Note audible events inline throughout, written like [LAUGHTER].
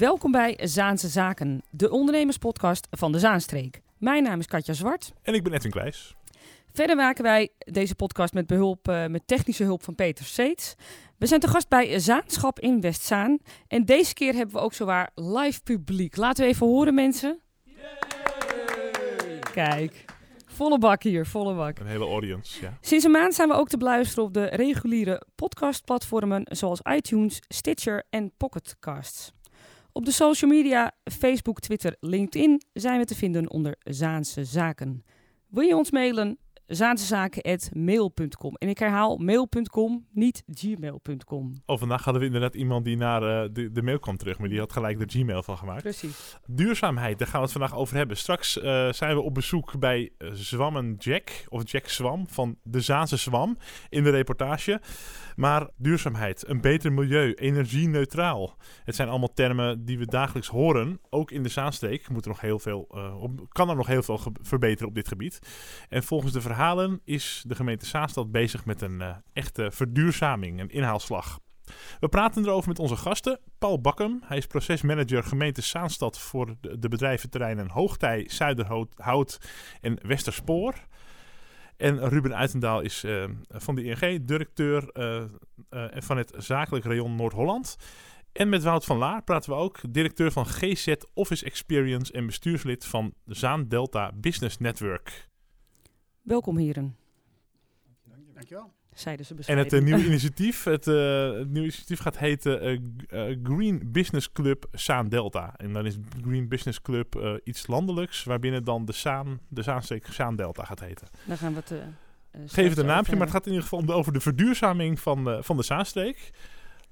Welkom bij Zaanse Zaken, de ondernemerspodcast van de Zaanstreek. Mijn naam is Katja Zwart. En ik ben Edwin Kleijs. Verder maken wij deze podcast met behulp uh, met technische hulp van Peter Seets. We zijn te gast bij Zaanschap in Westzaan. En deze keer hebben we ook zowaar live publiek. Laten we even horen, mensen. Kijk, volle bak hier, volle bak. Een hele audience, ja. Sinds een maand zijn we ook te beluisteren op de reguliere podcastplatformen zoals iTunes, Stitcher en Pocketcasts. Op de social media, Facebook, Twitter, LinkedIn zijn we te vinden onder Zaanse Zaken. Wil je ons mailen? zaansezaken.mail.com. En ik herhaal mail.com, niet gmail.com. Oh, vandaag hadden we inderdaad iemand die naar uh, de, de mail kwam terug, maar die had gelijk de Gmail van gemaakt. Precies. Duurzaamheid, daar gaan we het vandaag over hebben. Straks uh, zijn we op bezoek bij Zwammen Jack, of Jack Zwam van de Zaanse Zwam in de reportage. Maar duurzaamheid, een beter milieu, energie-neutraal. Het zijn allemaal termen die we dagelijks horen. Ook in de Zaanstreek moet er nog heel veel, op, kan er nog heel veel verbeteren op dit gebied. En volgens de verhalen is de gemeente Zaanstad bezig met een uh, echte verduurzaming, een inhaalslag. We praten erover met onze gasten. Paul Bakkum, hij is procesmanager gemeente Zaanstad voor de, de bedrijventerreinen Hoogtij, Zuiderhout en Westerspoor. En Ruben Uitendaal is uh, van de ING, directeur uh, van het zakelijk rayon Noord-Holland. En met Wout van Laar praten we ook, directeur van GZ Office Experience en bestuurslid van Zaan Delta Business Network. Welkom heren. Dankjewel. Zeiden ze En het uh, nieuwe [LAUGHS] initiatief, het, uh, het nieuwe initiatief gaat heten uh, Green Business Club Zaan Delta. En dan is Green Business Club iets landelijks, waarbinnen dan de Zaan, de Zaanstreek Zaan Delta gaat heten. Dan gaan we het. Geef het een naampje, maar het gaat in ieder geval om de, over de verduurzaming van, van de Zaanstreek.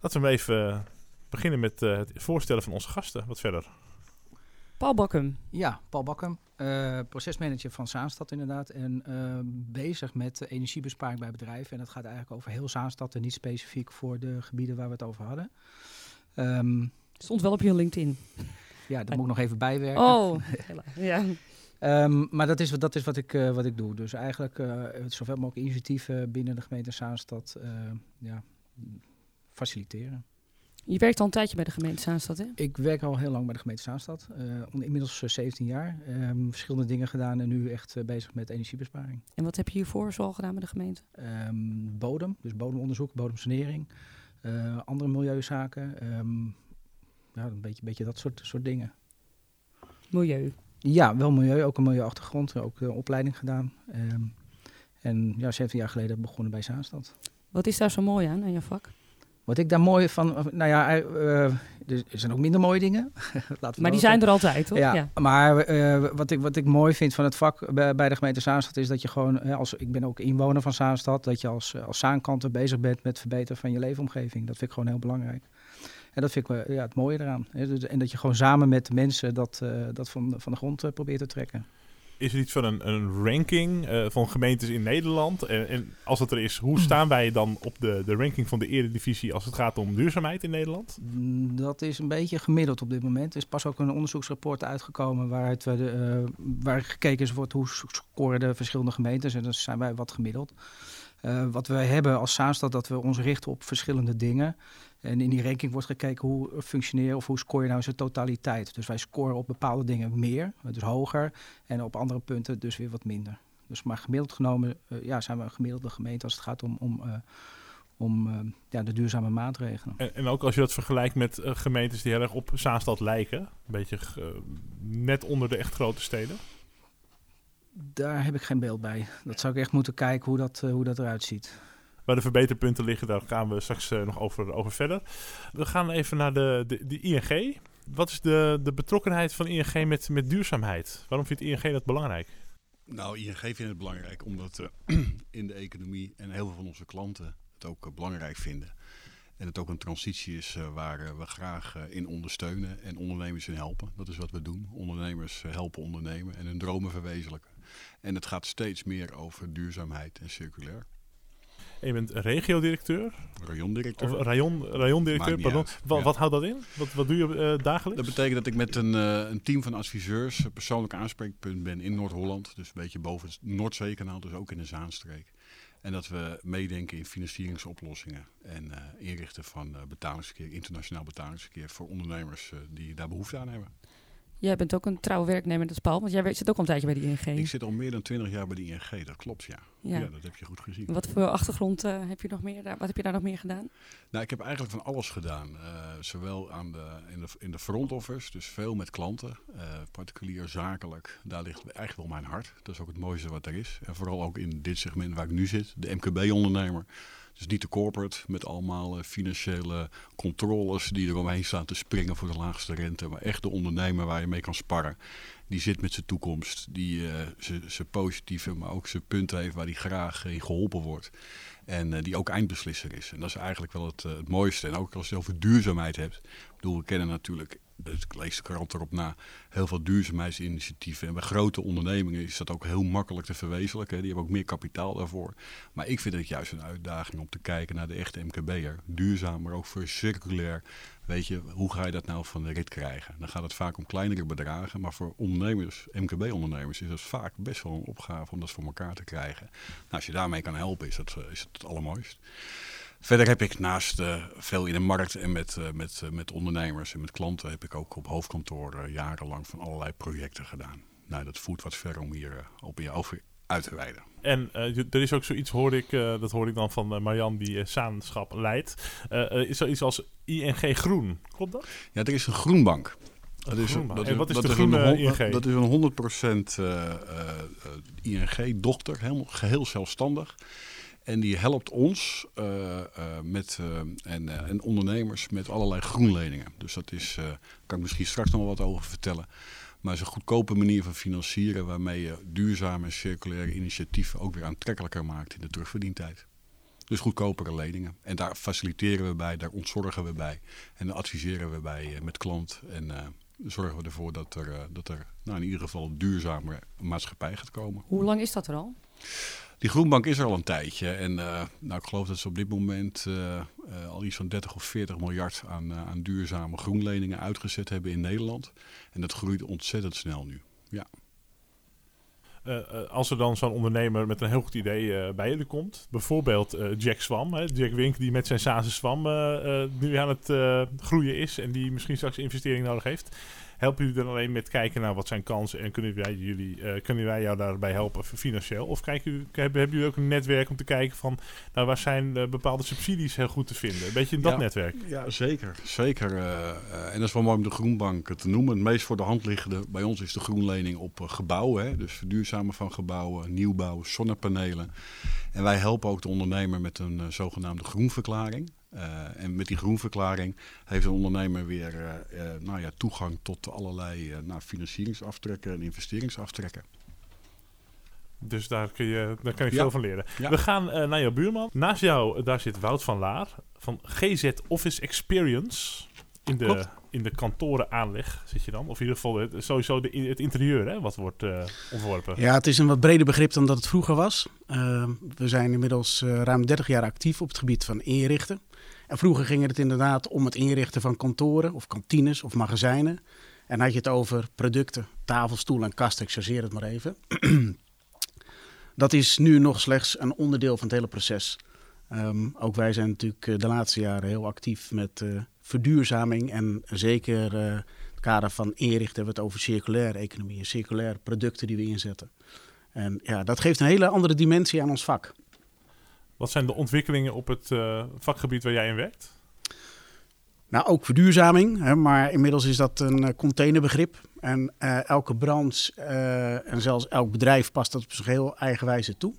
Laten we even beginnen met het voorstellen van onze gasten. Wat verder. Paul Bakkum. Ja, Paul Bakkum. Uh, procesmanager van Zaanstad inderdaad. En uh, bezig met energiebesparing bij bedrijven. En dat gaat eigenlijk over heel Zaanstad en niet specifiek voor de gebieden waar we het over hadden. Um, Stond wel op je LinkedIn. Ja, dat moet ik nog even bijwerken. Oh, [LAUGHS] ja. Um, maar dat is, dat is wat, ik, uh, wat ik doe. Dus eigenlijk zoveel mogelijk initiatieven binnen de gemeente Zaanstad ja, faciliteren. Je werkt al een tijdje bij de gemeente Zaanstad, hè? Ik werk al heel lang bij de gemeente Zaanstad. Uh, inmiddels 17 jaar. Um, verschillende dingen gedaan en nu echt uh, bezig met energiebesparing. En wat heb je hiervoor zoal gedaan bij de gemeente? Um, bodem, dus bodemonderzoek, bodemsanering. Uh, andere milieuzaken. Um, ja, een beetje, beetje dat soort, soort dingen. Milieu? Ja, wel milieu. Ook een milieuachtergrond. Ook opleiding gedaan. en ja, 17 jaar geleden begonnen bij Zaanstad. Wat is daar zo mooi aan, aan je vak? Wat ik daar mooi van, nou ja, uh, er zijn ook minder mooie dingen. [LAUGHS] maar die zijn er altijd, toch? Ja, ja. maar uh, wat, ik, wat ik mooi vind van het vak bij, bij de gemeente Zaanstad is dat je gewoon, als ik ben ook inwoner van Zaanstad, dat je als, als Zaankanter bezig bent met het verbeteren van je leefomgeving. Dat vind ik gewoon heel belangrijk. En dat vind ik ja, het mooie eraan. Hè? En dat je gewoon samen met de mensen dat, uh, dat van, van de grond probeert te trekken is er iets van een, een ranking uh, van gemeentes in Nederland? En, en, als dat er is, hoe staan wij dan op de, de ranking van de eredivisie als het gaat om duurzaamheid in Nederland? Dat is een beetje gemiddeld op dit moment. Er is pas ook een onderzoeksrapport uitgekomen waaruit we de, uh, waar gekeken is wordt hoe scoren de verschillende gemeentes. En dan zijn wij wat gemiddeld. Uh, wat wij hebben als Zaanstad, dat we ons richten op verschillende dingen. En in die ranking wordt gekeken hoe functioneer of hoe score je nou zijn totaliteit. Dus wij scoren op bepaalde dingen meer, dus hoger. En op andere punten dus weer wat minder. Dus maar gemiddeld genomen uh, ja, zijn we een gemiddelde gemeente als het gaat om, om, uh, om ja, de duurzame maatregelen. En, en, ook als je dat vergelijkt met gemeentes die heel erg op Zaanstad lijken. Een beetje net onder de echt grote steden. Daar heb ik geen beeld bij. Dat zou ik echt moeten kijken hoe dat, hoe dat eruit ziet. Waar de verbeterpunten liggen, daar gaan we straks uh, nog over, over verder. We gaan even naar de, de, de ING. Wat is de, de betrokkenheid van ING met, met duurzaamheid? Waarom vindt ING dat belangrijk? Nou, ING vindt het belangrijk omdat uh, [CLEARS THROAT] in de economie en heel veel van onze klanten het ook uh, belangrijk vinden. En het ook een transitie is uh, waar we graag in ondersteunen en ondernemers in helpen. Dat is wat we doen. Ondernemers helpen ondernemen en hun dromen verwezenlijken. En het gaat steeds meer over duurzaamheid en circulair. En je bent regio-directeur? Rayondirecteur. Of rayon, rayondirecteur, pardon. Wat, ja. wat, houdt dat in? Wat, wat doe je uh, dagelijks? Dat betekent dat ik met een, uh, een team van adviseurs persoonlijk aanspreekpunt ben in Noord-Holland. Dus een beetje boven het Noordzeekanaal, dus ook in de Zaanstreek. En dat we meedenken in financieringsoplossingen en inrichten van betalingsverkeer, internationaal betalingsverkeer voor ondernemers die daar behoefte aan hebben. Jij bent ook een trouw werknemer, dat is Paul, want jij zit ook al een tijdje bij de ING. Ik zit al meer dan twintig jaar bij de ING, dat klopt ja. Ja, dat heb je goed gezien. Wat voor achtergrond uh, heb je nog meer daar, wat heb je daar nog meer gedaan? Nou, ik heb eigenlijk van alles gedaan. Uh, zowel aan de, in, de, in de front office, dus veel met klanten, uh, particulier, zakelijk. Daar ligt eigenlijk wel mijn hart. Dat is ook het mooiste wat er is. En vooral ook in dit segment waar ik nu zit, de MKB-ondernemer. Dus niet de corporate met allemaal financiële controles die eromheen staan te springen voor de laagste rente. Maar echt de ondernemer waar je mee kan sparren. Die zit met zijn toekomst, die uh, zijn positieve, maar ook zijn punten heeft waar hij graag in geholpen wordt. En uh, die ook eindbeslisser is. En dat is eigenlijk wel het, het mooiste. En ook als je het over duurzaamheid hebt. Ik bedoel, we kennen natuurlijk dus ik lees de krant erop na, heel veel duurzaamheidsinitiatieven. En bij grote ondernemingen is dat ook heel makkelijk te verwezenlijken. Die hebben ook meer kapitaal daarvoor. Maar ik vind het juist een uitdaging om te kijken naar de echte MKB'er. Duurzaam, maar ook voor circulair. Weet je, hoe ga je dat nou van de rit krijgen? Dan gaat het vaak om kleinere bedragen. Maar voor ondernemers, MKB-ondernemers, is het vaak best wel een opgave om dat voor elkaar te krijgen. Nou, als je daarmee kan helpen, is dat, is het, het allermooist. Verder heb ik naast uh, veel in de markt en met, uh, met, uh, met ondernemers en met klanten... heb ik ook op hoofdkantoor jarenlang van allerlei projecten gedaan. Nou, dat voert wat ver om hier op je over uit te wijden. En er is ook zoiets, hoor ik, dat hoor ik dan van Marjan, die zaanschap leidt. is er iets als ING Groen, klopt dat? Ja, er is een groenbank. Dat is, dat en wat is de groene een, ING? Dat is een 100% ING-dochter, helemaal geheel zelfstandig. En die helpt ons uh, uh, met, uh, en, en, ondernemers met allerlei groenleningen. Dus dat is, daar kan ik misschien straks nog wat over vertellen. Maar het is een goedkope manier van financieren waarmee je duurzame circulaire initiatieven ook weer aantrekkelijker maakt in de terugverdientijd. Dus goedkopere leningen. En daar faciliteren we bij, daar ontzorgen we bij. En dan adviseren we bij met klant. En zorgen we ervoor dat er, dat er nou, in ieder geval een duurzame maatschappij gaat komen. Hoe lang is dat er al? Die groenbank is er al een tijdje. En uh, nou, ik geloof dat ze op dit moment uh, uh, al iets van 30 of 40 miljard aan, aan duurzame groenleningen uitgezet hebben in Nederland. En dat groeit ontzettend snel nu. Ja. als er dan zo'n ondernemer met een heel goed idee bij jullie komt, bijvoorbeeld Jack Swam, hè, Jack Wink die met zijn Sazen Swam nu aan het groeien is en die misschien straks investering nodig heeft helpen jullie dan alleen met kijken naar wat zijn kansen en kunnen wij, jullie, uh, kunnen wij jou daarbij helpen financieel? Of kijken jullie, hebben, hebben jullie ook een netwerk om te kijken van nou, waar zijn uh, bepaalde subsidies heel goed te vinden? Een beetje in dat netwerk. Ja, zeker. zeker. Uh, en dat is wel mooi om de Groenbank te noemen. Het meest voor de hand liggende bij ons is de groenlening op gebouwen. Hè? Dus verduurzamen van gebouwen, nieuwbouw, zonnepanelen. En wij helpen ook de ondernemer met een zogenaamde groenverklaring. Uh, en met die groenverklaring heeft een ondernemer weer uh, uh, nou ja, toegang tot allerlei nou, financieringsaftrekken en investeringsaftrekken. Dus daar, kun je, daar kan je ja. veel van leren. Ja. We gaan naar jouw buurman. Naast jou, daar zit Wout van Laar van GZ Office Experience. In de, in de kantorenaanleg zit je dan. Of in ieder geval het, sowieso de, het interieur hè, wat wordt ontworpen. Ja, het is een wat breder begrip dan dat het vroeger was. we zijn inmiddels ruim 30 jaar actief op het gebied van inrichten. En vroeger ging het inderdaad om het inrichten van kantoren of kantines of magazijnen. En had je het over producten, tafel, stoel en kast, ik chargeer het maar even. [CLEARS THROAT] dat is nu nog slechts een onderdeel van het hele proces. Um, ook wij zijn natuurlijk eh, de laatste jaren heel actief met uh, verduurzaming. En zeker uh, het kader van inrichten hebben we het over circulaire economie en circulaire producten die we inzetten. En ja, dat geeft een hele andere dimensie aan ons vak. Wat zijn de ontwikkelingen op het uh, vakgebied waar jij in werkt? Nou, ook verduurzaming, hè, maar inmiddels is dat een uh, containerbegrip. En elke branche en zelfs elk bedrijf past dat op zijn heel eigen wijze toe.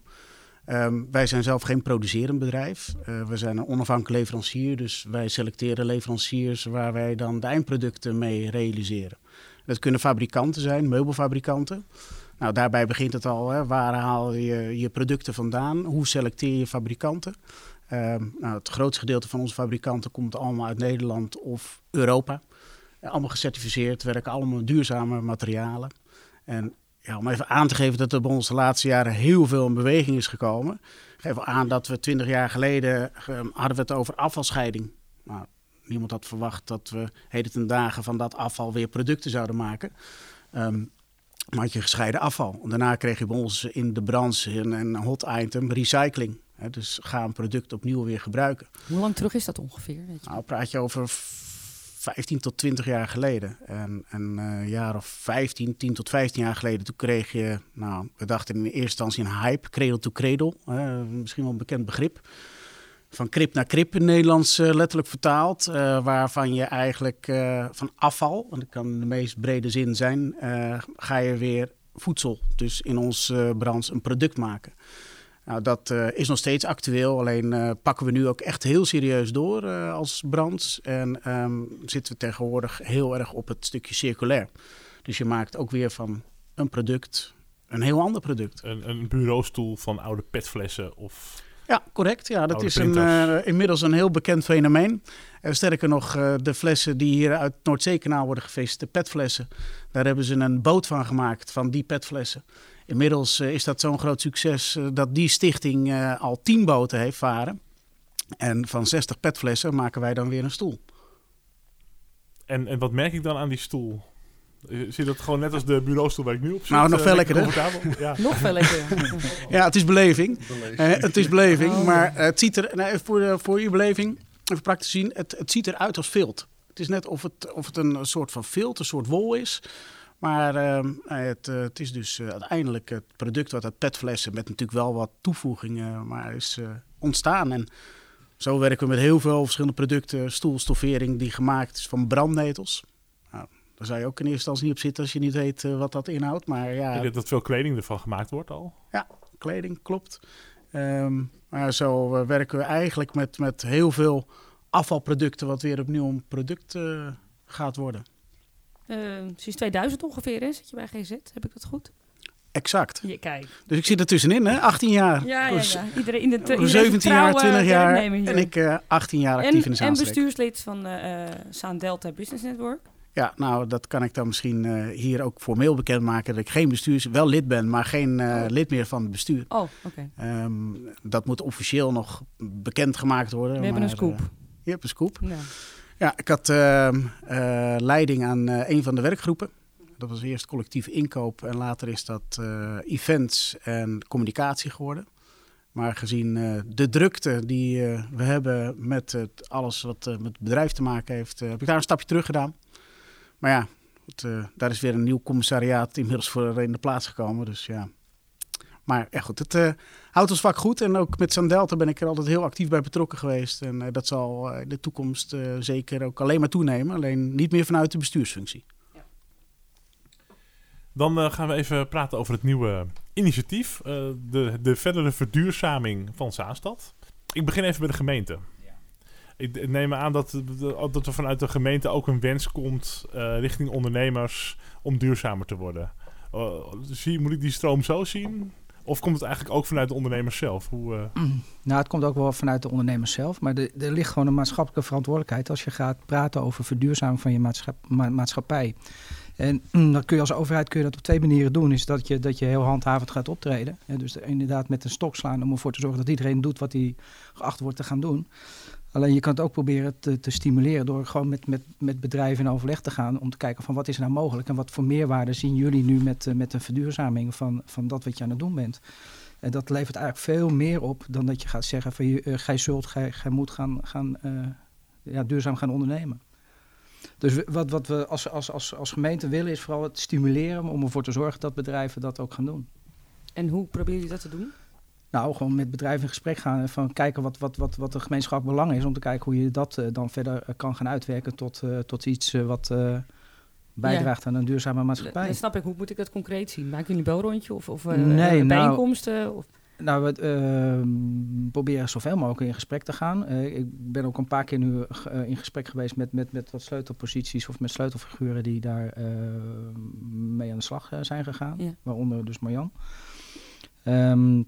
Um, wij zijn zelf geen producerend bedrijf. we zijn een onafhankelijk leverancier, dus wij selecteren leveranciers waar wij dan de eindproducten mee realiseren. Dat kunnen fabrikanten zijn, meubelfabrikanten. Nou, daarbij begint het al. Hè. Waar haal je je producten vandaan? Hoe selecteer je fabrikanten? Uh, nou, het grootste gedeelte van onze fabrikanten komt allemaal uit Nederland of Europa. allemaal gecertificeerd, werken allemaal duurzame materialen. En ja, om even aan te geven dat er bij ons de laatste jaren heel veel in beweging is gekomen. Geef aan dat we twintig jaar geleden uh, hadden we het over afvalscheiding. Nou, niemand had verwacht dat we heden ten dagen van dat afval weer producten zouden maken. Um, maar had je gescheiden afval. Daarna kreeg je bij ons in de branche een, een hot item, recycling. Dus ga een product opnieuw weer gebruiken. Hoe lang terug is dat ongeveer? Weet je? Nou, praat je over 15 tot 20 jaar geleden. En een eh, jaar of 15, 10 tot 15 jaar geleden, toen kreeg je, nou, we dachten in eerste instantie een hype, cradle to cradle, misschien wel een bekend begrip. Van krip naar krip in Nederlands uh, letterlijk vertaald, uh, waarvan je eigenlijk van afval, en dat kan de meest brede zin zijn, ga je weer voedsel, dus in ons branche een product maken. Nou, dat uh, is nog steeds actueel, alleen uh, pakken we nu ook echt heel serieus door uh, als brand. En um, zitten we tegenwoordig heel erg op het stukje circulair. Dus je maakt ook weer van een product een heel ander product. Een, een bureaustoel van oude petflessen of... Ja, correct. Ja, dat is een, inmiddels een heel bekend fenomeen. sterker nog, de flessen die hier uit Noordzeekanaal worden gevist, de petflessen, daar hebben ze een boot van gemaakt, van die petflessen. Inmiddels uh, is dat zo'n groot succes uh, dat die stichting uh, al 10 boten heeft varen. En van 60 petflessen maken wij dan weer een stoel. En, en wat merk ik dan aan die stoel? Zie dat gewoon net als de bureaustoel waar ik nu op zit? Nou, nog veel lekkerder. Ja. nog veel lekkerder. [LAUGHS] ja, het is beleving. beleving. het is beleving, oh. maar het ziet er, nou, voor, voor je beleving, even praktisch zien, het, het ziet eruit als vilt. Het is net of het, of het een soort van vilt, een soort wol is. Maar uh, het, uh, het, is dus uh, uiteindelijk het product wat uit petflessen met natuurlijk wel wat toevoegingen maar is ontstaan. En zo werken we met heel veel verschillende producten. Stoelstoffering die gemaakt is van brandnetels. Nou, daar zou je ook in eerste instantie niet op zitten als je niet weet wat dat inhoudt. Maar ja, ik denk dat veel kleding ervan gemaakt wordt al. Ja, kleding, klopt. Um, maar zo werken we eigenlijk met, met heel veel afvalproducten wat weer opnieuw een product gaat worden. Uh, sinds 2000 ongeveer hè, zit je bij GZ, heb ik dat goed? Exact. Je, kijk. Dus ik zit er tussenin, hè? 18 jaar. Ja, ja, ja. Iedereen in de iedereen 17 jaar, 20 jaar en ik uh, 18 jaar actief en, in de Zaanstreek. En bestuurslid van uh, Saan Delta Business Network. Ja, nou, dat kan ik dan misschien uh, hier ook formeel bekendmaken. Dat ik geen bestuurs, wel lid ben, maar geen uh, oh. lid meer van het bestuur. Oh, oké. Okay. Um, dat moet officieel nog bekendgemaakt worden. We hebben maar, een scoop. je hebt een scoop. Ja. Ja, ik had uh, uh, leiding aan uh, een van de werkgroepen. Dat was eerst collectief inkoop en later is dat events en communicatie geworden. Maar gezien de drukte die we hebben met alles wat met het bedrijf te maken heeft, heb ik daar een stapje terug gedaan. Maar ja, het, daar is weer een nieuw commissariaat inmiddels voor in de plaats gekomen. Dus ja, maar ja, goed, het uh, houdt ons vak goed. En ook met Sandelta ben ik er altijd heel actief bij betrokken geweest. En uh, dat zal in de toekomst uh, zeker ook alleen maar toenemen. Alleen niet meer vanuit de bestuursfunctie. Ja. Dan gaan we even praten over het nieuwe initiatief. de, de verdere verduurzaming van Zaanstad. Ik begin even bij de gemeente. Ja. Ik neem aan dat, dat er vanuit de gemeente ook een wens komt richting ondernemers om duurzamer te worden. zie, moet ik die stroom zo zien? Of komt het eigenlijk ook vanuit de ondernemers zelf? Hoe, uh... Nou, het komt ook wel vanuit de ondernemers zelf. Maar er, er ligt gewoon een maatschappelijke verantwoordelijkheid als je gaat praten over verduurzaming van je maatschap, ma maatschappij. En dat kun je als overheid kun je dat op twee manieren doen. Is dat je, dat je heel handhavend gaat optreden. Ja, dus inderdaad met een stok slaan om ervoor te zorgen dat iedereen doet wat hij geacht wordt te gaan doen. Alleen je kan het ook proberen te, te, stimuleren door gewoon met, met, met bedrijven in overleg te gaan. Om te kijken van wat is nou mogelijk en wat voor meerwaarde zien jullie nu met, uh, met een verduurzaming van, van dat wat je aan het doen bent. En dat levert eigenlijk veel meer op dan dat je gaat zeggen van je, uh, gij zult, gij, gij moet gaan, gaan uh, ja, duurzaam gaan ondernemen. Dus wat, wat we als, als, als, als gemeente willen is vooral het stimuleren om ervoor te zorgen dat bedrijven dat ook gaan doen. En hoe proberen jullie dat te doen? Nou, gewoon met bedrijven in gesprek gaan en van kijken wat, wat, wat, wat de gemeenschap belang is. Om te kijken hoe je dat uh, dan verder uh, kan gaan uitwerken tot, uh, tot iets wat bijdraagt ja. aan een duurzame maatschappij. Dan snap ik, hoe moet ik dat concreet zien? Maken jullie een belrondje of, of nee, bijeenkomsten? Nou, of? nou we ehm, proberen zoveel mogelijk in gesprek te gaan. ik ben ook een paar keer nu in gesprek geweest met, met, met wat sleutelposities of met sleutelfiguren die daar mee aan de slag zijn gegaan. Ja. Waaronder dus Marjan. Um,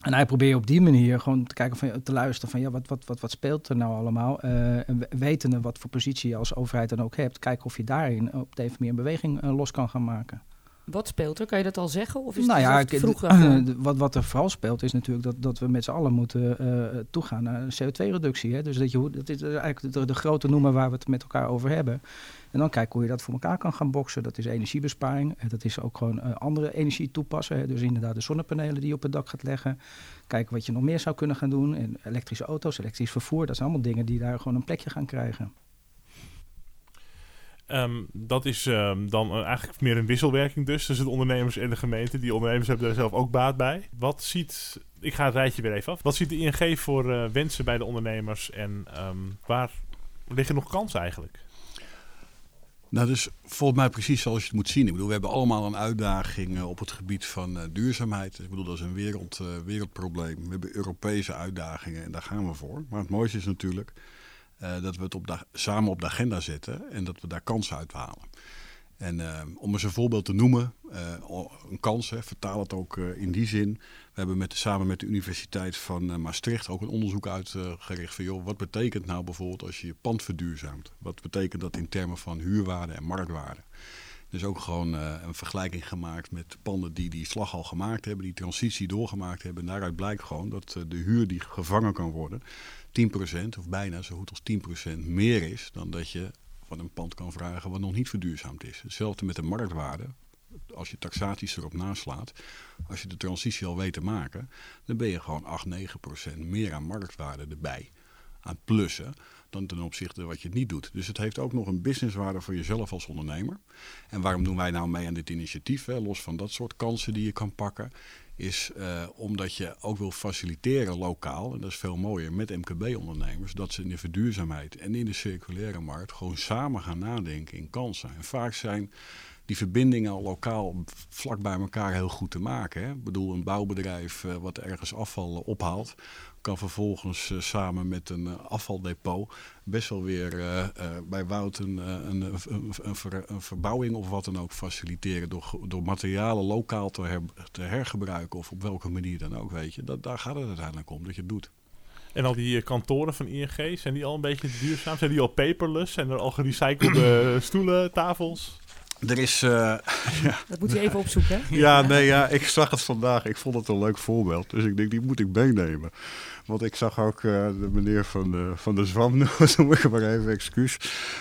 en hij probeert op die manier gewoon te kijken van te luisteren van ja, wat, wat, wat, wat speelt er nou allemaal? Uh, en wetende wat voor positie je als overheid dan ook hebt, kijken of je daarin op deze manier een beweging uh, los kan gaan maken. Wat speelt er? Kan je dat al zeggen? Of is nou het ja, vroeg [CLEARS THROAT] wat, wat er vooral speelt is natuurlijk dat, dat we met z'n allen moeten eh, toegaan naar een CO2-reductie. Hè? Dus dat, je, dat is eigenlijk de, de grote noemer waar we het met elkaar over hebben. En dan kijken hoe je dat voor elkaar kan gaan boksen. Dat is energiebesparing. En dat is ook gewoon eh, andere energie toepassen. Hè? Dus inderdaad de zonnepanelen die je op het dak gaat leggen. Kijken wat je nog meer zou kunnen gaan doen. En elektrische auto's, elektrisch vervoer. Dat zijn allemaal dingen die daar gewoon een plekje gaan krijgen. Ehm, dat is ehm, dan eh, eigenlijk meer een wisselwerking dus tussen de ondernemers en de gemeente. Die ondernemers hebben daar zelf ook baat bij. Wat ziet, ik ga het rijtje weer even af. Wat ziet de ING voor eh, wensen bij de ondernemers en ehm, waar liggen nog kansen eigenlijk? Nou, dus volgens mij precies zoals je het moet zien. Ik bedoel, we hebben allemaal een uitdaging eh, op het gebied van duurzaamheid. Ik bedoel, dat is een wereld, wereldprobleem. We hebben Europese uitdagingen en daar gaan we voor. Maar het mooiste is natuurlijk eh, dat we het op samen op de agenda zetten en dat we daar kansen uit halen. En eh, om eens een voorbeeld te noemen, eh, een kans, hè, vertaal het ook in die zin. We hebben met, samen met de Universiteit van Maastricht ook een onderzoek uitgericht van joh, wat betekent nou bijvoorbeeld als je je pand verduurzaamt? Wat betekent dat in termen van huurwaarde en marktwaarde? Dus ook gewoon een vergelijking gemaakt met panden die die slag al gemaakt hebben, die transitie doorgemaakt hebben. En daaruit blijkt gewoon dat de huur die gevangen kan worden 10% of bijna zo goed als 10% meer is dan dat je van een pand kan vragen wat nog niet verduurzaamd is. Hetzelfde met de marktwaarde. Als je taxaties erop naslaat, als je de transitie al weet te maken, dan ben je gewoon 8, 9% meer aan marktwaarde erbij. Aan plussen dan ten opzichte wat je niet doet. Dus het heeft ook nog een businesswaarde voor jezelf als ondernemer. En waarom doen wij nou mee aan dit initiatief? Los van dat soort kansen die je kan pakken. Is eh, omdat je ook wil faciliteren lokaal, en dat is veel mooier, met MKB-ondernemers, dat ze in de verduurzaamheid en in de circulaire markt gewoon samen gaan nadenken in kansen. En vaak zijn die verbindingen al lokaal vlak bij elkaar heel goed te maken. Hè? Ik bedoel, een bouwbedrijf eh, wat ergens afval eh, ophaalt, kan vervolgens eh, samen met een afvaldepot best wel weer eh, bij Wout een, een, een, een, een ver- een verbouwing of wat dan ook faciliteren. Door, door materialen lokaal te, te hergebruiken of op welke manier dan ook. Weet je. Dat, daar gaat het uiteindelijk om, dat je het doet. En al die kantoren van ING, zijn die al een beetje duurzaam? Zijn die al paperless? Zijn er al gerecyclede [CLEARS THROAT] stoelen, tafels? Er is, eh, [LAUGHS] Dat moet je even opzoeken. hè? Ja, nee, ja, ik zag het vandaag. Ik vond het een leuk voorbeeld. Dus ik denk, die moet ik meenemen. Want ik zag ook eh, de meneer van de, van de Zwam, [LAUGHS] noem ik maar even, excuus.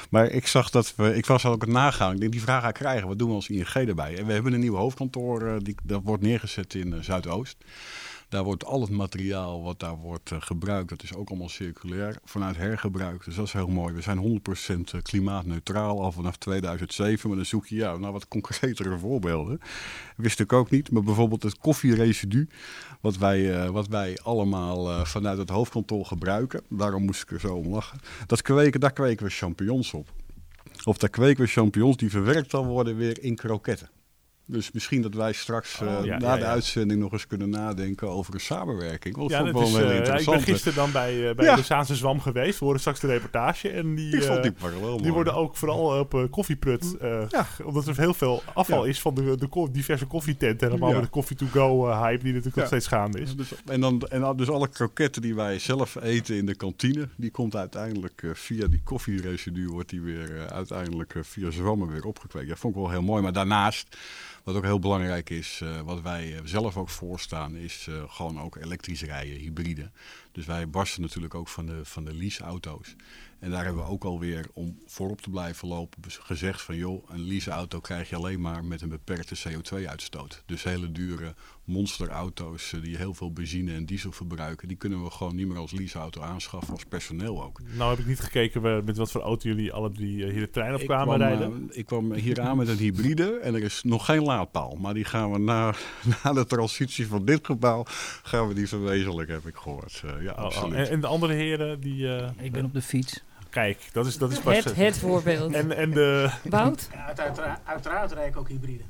Maar ik zag dat we, ik was ook het nagaan. Ik denk, die vraag ga ik krijgen. Wat doen we als ING erbij? En we hebben een nieuw hoofdkantoor, eh, die, dat wordt neergezet in Zuidoost. Daar wordt al het materiaal wat daar wordt eh, gebruikt, dat is ook allemaal circulair vanuit hergebruik. Dus dat is heel mooi. We zijn 100% klimaatneutraal al vanaf 2007. Maar dan zoek je ja, naar wat concretere voorbeelden. Wist ik ook niet. Maar bijvoorbeeld het koffieresidu, wat wij, eh, wat wij allemaal eh, vanuit het hoofdkantoor gebruiken. Daarom moest ik er zo om lachen. Dat kweken, daar kweken we champignons op. Of daar kweken we champignons die verwerkt dan worden weer in kroketten. Dus misschien dat wij straks eh, Oh, ja, na ja, de ja. uitzending nog eens kunnen nadenken over een samenwerking. Want Ja, dat vond ik wel eh, ik ben gisteren dan bij, eh, bij de Zaanse Zwam geweest. We horen straks de reportage. En die, eh, die parallel die mooi. worden ook vooral op eh, koffieprut. eh. Omdat er heel veel afval is van de, de ko- diverse koffietenten. En allemaal Ja. met de coffee-to-go eh, hype die natuurlijk nog steeds gaande is. Dus, en, dan, en dan dus alle kroketten die wij zelf eten in de kantine, die komt uiteindelijk eh, via die koffieresidu, wordt die weer eh, uiteindelijk eh, via zwammen weer opgekweekt. Dat vond ik wel heel mooi. Maar daarnaast, wat ook heel belangrijk is, eh, wat wij eh, zelf ook voorstaan, is eh, gewoon ook elektrisch rijden, hybride. Dus wij barsten natuurlijk ook van de, van de leaseauto's. En daar hebben we ook alweer, om voorop te blijven lopen, gezegd van joh, een leaseauto krijg je alleen maar met een beperkte CO2-uitstoot. Dus hele dure monsterauto's eh, die heel veel benzine en diesel verbruiken, die kunnen we gewoon niet meer als leaseauto aanschaffen, als personeel ook. Nou heb ik niet gekeken we- met wat voor auto jullie alle drie eh, hier de trein op Ik kwamen kwam, rijden. eh, ik kwam hier aan met een hybride en er is nog geen laadpaal. Maar die gaan we na, [LAUGHS] na de transitie van dit gebouw, gaan we die verwezenlijken, heb ik gehoord. Eh, ja, Oh, oh, absoluut. En, en de andere heren, die... eh, Ik ben op de fiets. Kijk, dat is, dat is pas... Het, het voorbeeld. En, en de... Wout? uiteraard, uiteraard rijd ik ook hybride.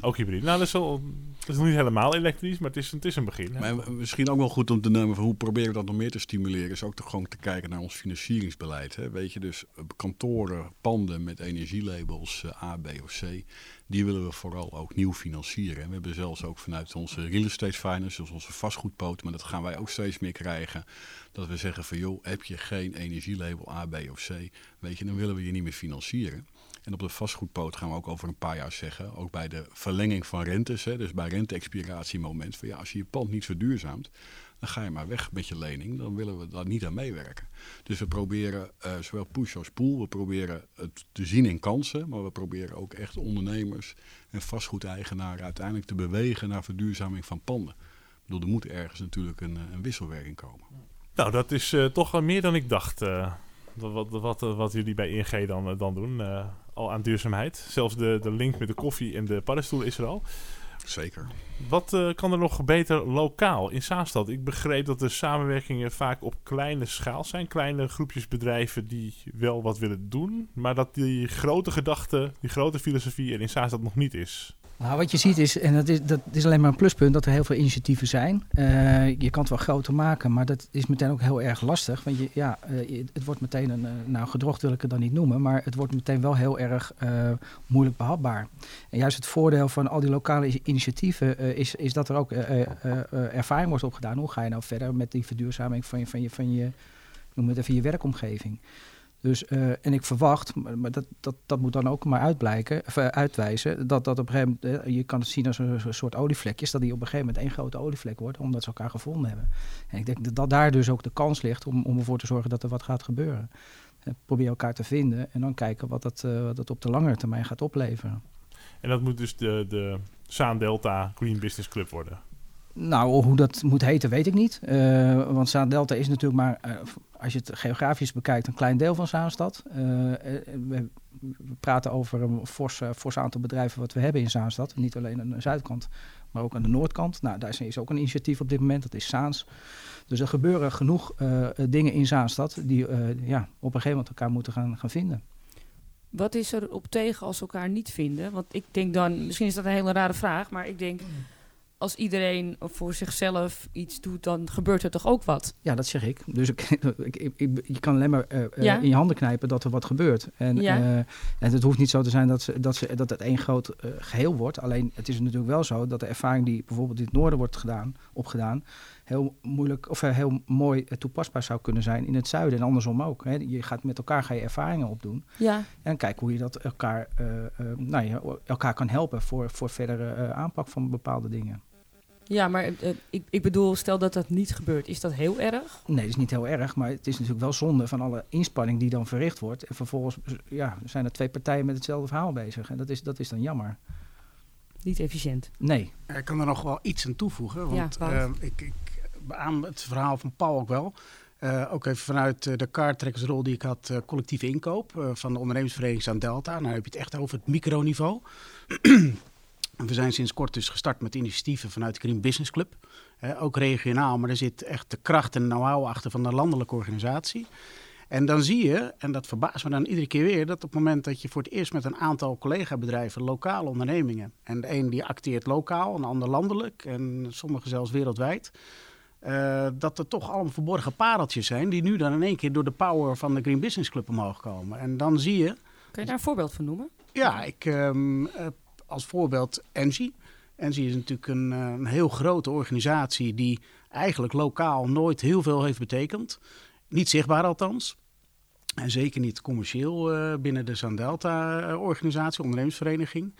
Ook hybride. Nou, dat is, wel, dat is niet helemaal elektrisch, maar het is, het een begin. Maar misschien ook wel goed om te nemen van hoe proberen we dat nog meer te stimuleren, is ook toch gewoon te kijken naar ons financieringsbeleid. Hè? Weet je, dus eh, kantoren, panden met energielabels eh, A, B of C, die willen we vooral ook nieuw financieren. En we hebben zelfs ook vanuit onze real estate finance, dus onze vastgoedpoot, maar dat gaan wij ook steeds meer krijgen, dat we zeggen van joh, heb je geen energielabel A, B of C, weet je, dan willen we je niet meer financieren. En op de vastgoedpoot gaan we ook over een paar jaar zeggen, ook bij de verlenging van rentes, hè, dus bij rente-expiratiemoment, van ja, als je je pand niet verduurzaamt, dan ga je maar weg met je lening. Dan willen we daar niet aan meewerken. Dus we proberen uh, zowel push als pull. We proberen het te zien in kansen. Maar we proberen ook echt ondernemers en vastgoedeigenaren uiteindelijk te bewegen naar verduurzaming van panden. Ik bedoel, er moet ergens natuurlijk een, een wisselwerking komen. Nou, dat is uh, toch meer dan ik dacht. Wat, wat, wat, jullie bij ING dan, dan doen. Al aan duurzaamheid. Zelfs de, de link met de koffie en de paddenstoel is er al. Zeker. Wat uh, kan er nog beter lokaal in Zaanstad? Ik begreep dat de samenwerkingen vaak op kleine schaal zijn. Kleine groepjes bedrijven die wel wat willen doen. Maar dat die grote gedachte, die grote filosofie er in Zaanstad nog niet is. Nou, wat je ziet is, en dat is, dat is alleen maar een pluspunt, dat er heel veel initiatieven zijn. Uh, je kan het wel groter maken, maar dat is meteen ook heel erg lastig. Want je, ja, uh, het wordt meteen een, uh, nou gedrocht wil ik het dan niet noemen, maar het wordt meteen wel heel erg moeilijk behapbaar. En juist het voordeel van al die lokale initiatieven is, is dat er ook ervaring wordt opgedaan. Hoe ga je nou verder met die verduurzaming van je, van je, van je, noem het even, je werkomgeving? Dus, uh, en ik verwacht, maar dat, dat, dat moet dan ook maar uitblijken, of, uh, uitwijzen, dat dat op een gegeven moment, uh, je kan het zien als een, soort olievlekjes, dat die op een gegeven moment één grote olievlek wordt, omdat ze elkaar gevonden hebben. En ik denk dat, dat daar dus ook de kans ligt om, om ervoor te zorgen dat er wat gaat gebeuren. probeer elkaar te vinden en dan kijken wat dat, wat dat op de langere termijn gaat opleveren. En dat moet dus de, de Zaan Delta Green Business Club worden? Nou, hoe dat moet heten, weet ik niet. Uh, want Zaan Delta is natuurlijk maar, uh, als je het geografisch bekijkt, een klein deel van Zaanstad. Uh, we, praten over een fors, aantal bedrijven wat we hebben in Zaanstad. Niet alleen aan de zuidkant, maar ook aan de noordkant. Nou, daar is ook een initiatief op dit moment, dat is Zaans. Dus er gebeuren genoeg dingen in Zaanstad die ja, op een gegeven moment elkaar moeten gaan, gaan vinden. Wat is er op tegen als ze elkaar niet vinden? Want ik denk dan, misschien is dat een hele rare vraag, maar ik denk als iedereen voor zichzelf iets doet, dan gebeurt er toch ook wat? Ja, dat zeg ik. Dus ik, [LAUGHS] ik, ik je kan alleen maar uh, ja? in je handen knijpen dat er wat gebeurt. En, ja. uh, en het hoeft niet zo te zijn dat, ze, dat, ze, dat het één groot uh, geheel wordt. Alleen het is natuurlijk wel zo dat de ervaring die bijvoorbeeld in het noorden wordt gedaan, opgedaan, heel moeilijk of heel mooi toepasbaar zou kunnen zijn in het zuiden en andersom ook. Hè. Je gaat met elkaar ga je ervaringen opdoen. Ja. En kijk hoe je dat elkaar, nou, elkaar kan helpen voor, voor verdere aanpak van bepaalde dingen. Ja, maar uh, ik, ik bedoel, stel dat dat niet gebeurt, is dat heel erg? Nee, dat is niet heel erg, maar het is natuurlijk wel zonde van alle inspanning die dan verricht wordt. En vervolgens ja, zijn er twee partijen met hetzelfde verhaal bezig. En dat is, dat is dan jammer. Niet efficiënt. Nee. Ik kan er nog wel iets aan toevoegen, want ja, uh, ik, ik beaam het verhaal van Paul ook wel. Uh, ook even vanuit uh, de kaarttrekkersrol die ik had, uh, collectieve inkoop van de ondernemingsvereniging aan Delta. Nou heb je het echt over het microniveau. [CLEARS THROAT] We zijn sinds kort dus gestart met initiatieven vanuit de Green Business Club. Eh, ook regionaal, maar er zit echt de kracht en know-how achter van de landelijke organisatie. En dan zie je, en dat verbaast me dan iedere keer weer, dat op het moment dat je voor het eerst met een aantal collega-bedrijven, lokale ondernemingen, en de een die acteert lokaal, een ander landelijk en sommige zelfs wereldwijd, uh, dat er toch allemaal verborgen pareltjes zijn die nu dan in één keer door de power van de Green Business Club omhoog komen. En dan zie je. Kun je daar een voorbeeld van noemen? Ja, ik. Um, als voorbeeld Engie. Engie is natuurlijk een, eh, een, heel grote organisatie die eigenlijk lokaal nooit heel veel heeft betekend. Niet zichtbaar althans. En zeker niet commercieel uh, binnen de Zandelta-organisatie, ondernemingsvereniging.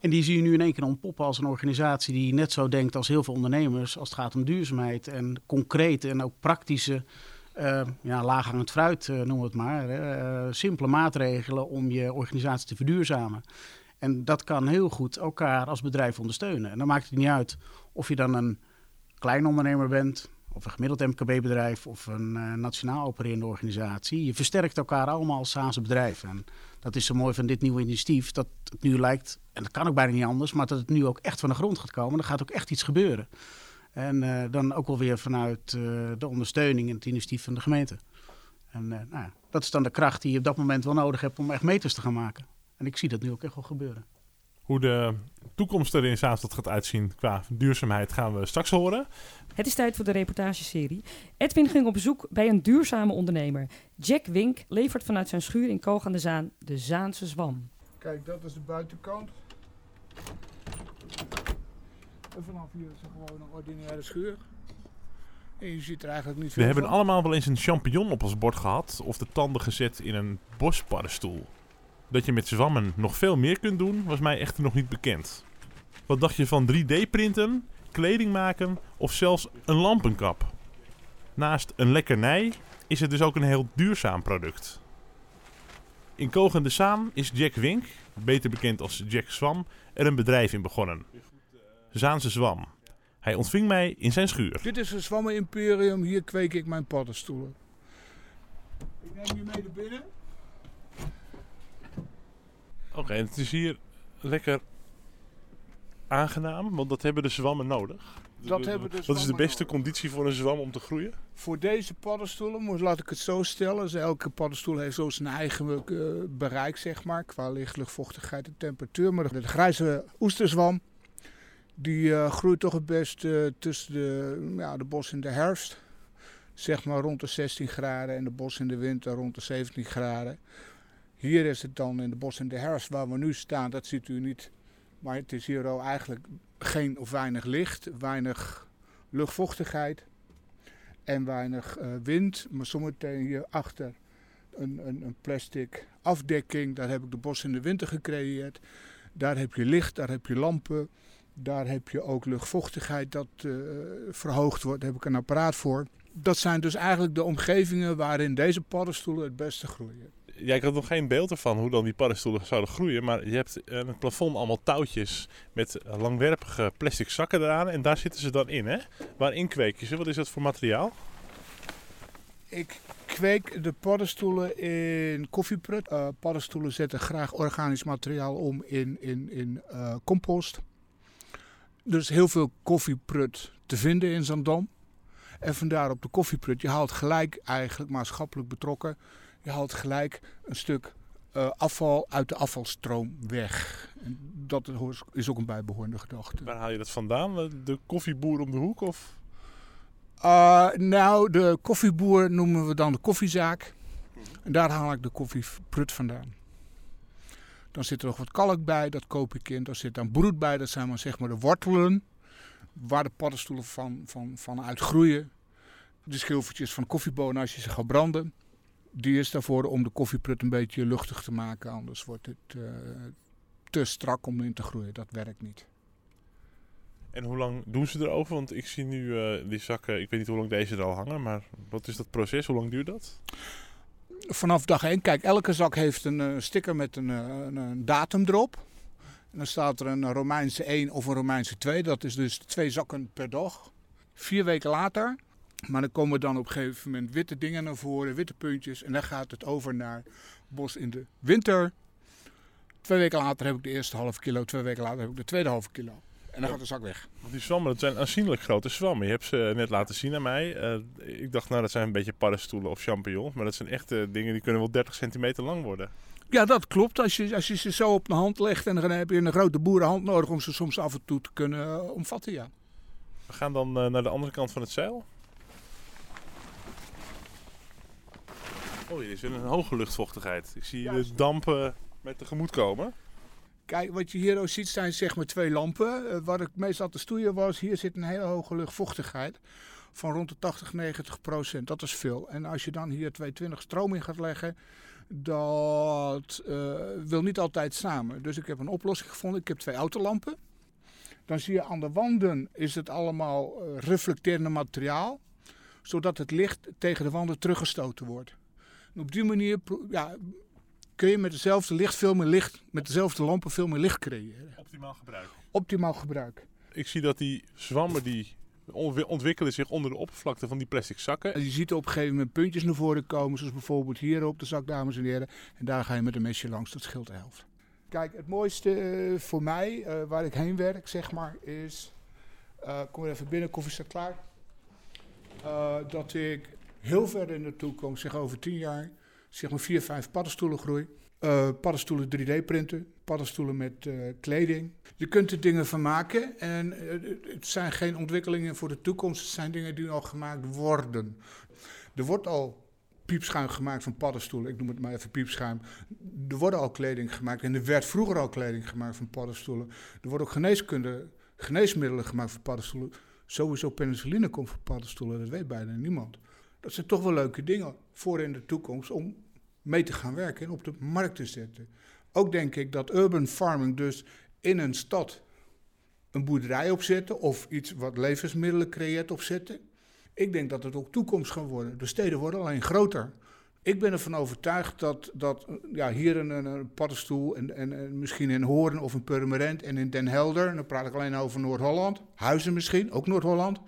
En die zie je nu in één keer ontpoppen als een organisatie die net zo denkt als heel veel ondernemers als het gaat om duurzaamheid en concrete en ook praktische, uh, ja, laaghangend fruit noemen we het maar, simpele maatregelen om je organisatie te verduurzamen. En dat kan heel goed elkaar als bedrijf ondersteunen. En dan maakt het niet uit of je dan een klein ondernemer bent, of een gemiddeld MKB-bedrijf of een uh, nationaal opererende organisatie. Je versterkt elkaar allemaal als SaaS bedrijf. En dat is zo mooi van dit nieuwe initiatief, dat het nu lijkt, en dat kan ook bijna niet anders, maar dat het nu ook echt van de grond gaat komen. Er gaat ook echt iets gebeuren. En uh, dan ook wel weer vanuit uh, de ondersteuning en het initiatief van de gemeente. En nou dat is dan de kracht die je op dat moment wel nodig hebt om echt meters te gaan maken. En ik zie dat nu ook echt wel gebeuren. Hoe de toekomst er in Zaanstad gaat uitzien qua duurzaamheid gaan we straks horen. Het is tijd voor de reportageserie. Edwin ging op bezoek bij een duurzame ondernemer. Jack Wink levert vanuit zijn schuur in Koog aan de Zaan de Zaanse zwam. Kijk, dat is de buitenkant. En vanaf hier is er gewoon een ordinaire schuur. En je ziet er eigenlijk niet veel We hebben allemaal wel eens een champignon op ons bord gehad of de tanden gezet in een bospaddenstoel. Dat je met zwammen nog veel meer kunt doen, was mij echter nog niet bekend. Wat dacht je van 3D-printen, kleding maken of zelfs een lampenkap? Naast een lekkernij is het dus ook een heel duurzaam product. In Kogende Zaan is Jack Wink, beter bekend als Jack Zwam, er een bedrijf in begonnen. Zaanse Zwam. Hij ontving mij in zijn schuur. Dit is een Zwammen Imperium. Hier kweek ik mijn paddenstoelen. Ik neem je mee naar binnen. Oké, en het is hier lekker aangenaam, want dat hebben de zwammen nodig. Dat hebben de Wat is de beste nodig. conditie voor een zwam om te groeien? Voor deze paddenstoelen, moet- laat ik het zo stellen. Dus elke paddenstoel heeft zo zijn eigen eh, bereik, zeg maar. Qua licht, luchtvochtigheid en temperatuur. Maar de grijze oesterzwam, die eh, groeit toch het best eh, tussen de, ja, de bos in de herfst. Zeg maar rond de 16 graden en de bos in de winter rond de 17 graden. Hier is het dan in de bos in de herfst waar we nu staan, dat ziet u niet. Maar het is hier al eigenlijk geen of weinig licht, weinig luchtvochtigheid en weinig eh, wind. Maar zometeen hierachter een, een, een plastic afdekking. Daar heb ik de bos in de winter gecreëerd. Daar heb je licht, daar heb je lampen. Daar heb je ook luchtvochtigheid dat eh, verhoogd wordt. Daar heb ik een apparaat voor. Dat zijn dus eigenlijk de omgevingen waarin deze paddenstoelen het beste groeien. Ja, ik had nog geen beeld ervan hoe dan die paddenstoelen zouden groeien. Maar je hebt aan het plafond allemaal touwtjes met langwerpige plastic zakken eraan. En daar zitten ze dan in, hè? Waarin kweek je ze? Wat is dat voor materiaal? Ik kweek de paddenstoelen in koffieprut. Eh, paddenstoelen zetten graag organisch materiaal om in, in, in eh, compost. Is heel veel koffieprut te vinden in Zandam. En vandaar op de koffieprut, je haalt gelijk eigenlijk maatschappelijk betrokken. Je haalt gelijk een stuk eh, afval uit de afvalstroom weg. En dat is ook een bijbehorende gedachte. Waar haal je dat vandaan? De koffieboer om de hoek? Of? Uh, nou, de koffieboer noemen we dan de koffiezaak. En daar haal ik de koffieprut vandaan. Dan zit er nog wat kalk bij, dat koop ik in. Daar zit dan broed bij, dat zijn maar, zeg maar de wortelen. Waar de paddenstoelen van, van, van uitgroeien. De schilfertjes van koffiebonen als je ze gaat branden. Die is daarvoor om de koffieprut een beetje luchtig te maken. Anders wordt het uh, te strak om in te groeien. Dat werkt niet. En hoe lang doen ze erover? Want ik zie nu uh, die zakken, ik weet niet hoe lang deze er al hangen, maar wat is dat proces? Hoe lang duurt dat? Vanaf dag 1, kijk, elke zak heeft een uh, sticker met een, een, een, datum erop. En dan staat er een Romeinse 1 of een Romeinse 2. Dat is dus twee zakken per dag. Vier weken later, maar dan komen dan op een gegeven moment witte dingen naar voren, witte puntjes. En dan gaat het over naar bos in de winter. Twee weken later heb ik de eerste halve kilo, twee weken later heb ik de tweede halve kilo. En dan gaat de zak weg. Die zwammen, dat zijn aanzienlijk grote zwammen. Je hebt ze net laten zien aan mij. Uh, ik dacht, nou, dat zijn een beetje paddenstoelen of champignons. Maar dat zijn echte dingen die kunnen wel 30 centimeter lang worden. Ja, dat klopt. Als je, als je ze zo op de hand legt, en dan heb je een grote boerenhand nodig om ze soms af en toe te kunnen uh, omvatten, ja. We gaan dan uh, naar de andere kant van het zeil. Oh, hier is een hoge luchtvochtigheid. Ik zie de dampen met tegemoet komen. Kijk, wat je hier ook ziet zijn zeg maar twee lampen. Uh, waar ik meestal te stoeien was, hier zit een hele hoge luchtvochtigheid van rond de 80, 90 procent. Dat is veel. En als je dan hier 220 stroom in gaat leggen, dat uh, wil niet altijd samen. Dus ik heb een oplossing gevonden. Ik heb twee autolampen. Dan zie je aan de wanden is het allemaal uh, reflecterende materiaal, zodat het licht tegen de wanden teruggestoten wordt. En op die manier ja, kun je met dezelfde licht veel meer licht, met dezelfde lampen veel meer licht creëren. Optimaal gebruik. Optimaal gebruik. Ik zie dat die zwammen die ontwikkelen zich onder de oppervlakte van die plastic zakken. En je ziet op een gegeven moment puntjes naar voren komen, zoals bijvoorbeeld hier op de zak, dames en heren. En daar ga je met een mesje langs, dat scheelt de helft. Kijk, het mooiste uh, voor mij, uh, waar ik heen werk, zeg maar, is... Uh, kom even binnen, koffie staat klaar. dat ik heel ver in de toekomst, zeg over tien jaar zeg maar vier, vijf paddenstoelen groei. Uh, paddenstoelen 3D printen, paddenstoelen met uh, kleding. Je kunt er dingen van maken en uh, het zijn geen ontwikkelingen voor de toekomst, het zijn dingen die al gemaakt worden. Er wordt al piepschuim gemaakt van paddenstoelen, ik noem het maar even piepschuim. Er worden al kleding gemaakt en er werd vroeger al kleding gemaakt van paddenstoelen. Er worden ook geneeskunde, geneesmiddelen gemaakt van paddenstoelen. Sowieso penicilline komt van paddenstoelen, dat weet bijna niemand. Dat zijn toch wel leuke dingen voor in de toekomst om mee te gaan werken en op de markt te zetten. Ook denk ik dat urban farming dus in een stad een boerderij opzetten of iets wat levensmiddelen creëert opzetten. Ik denk dat het ook toekomst gaat worden. De steden worden alleen groter. Ik ben ervan overtuigd dat, dat ja, hier een, een paddenstoel en, en, en, misschien in Hoorn of in Purmerend en in Den Helder, en dan praat ik alleen over Noord-Holland, Huizen misschien, ook Noord-Holland.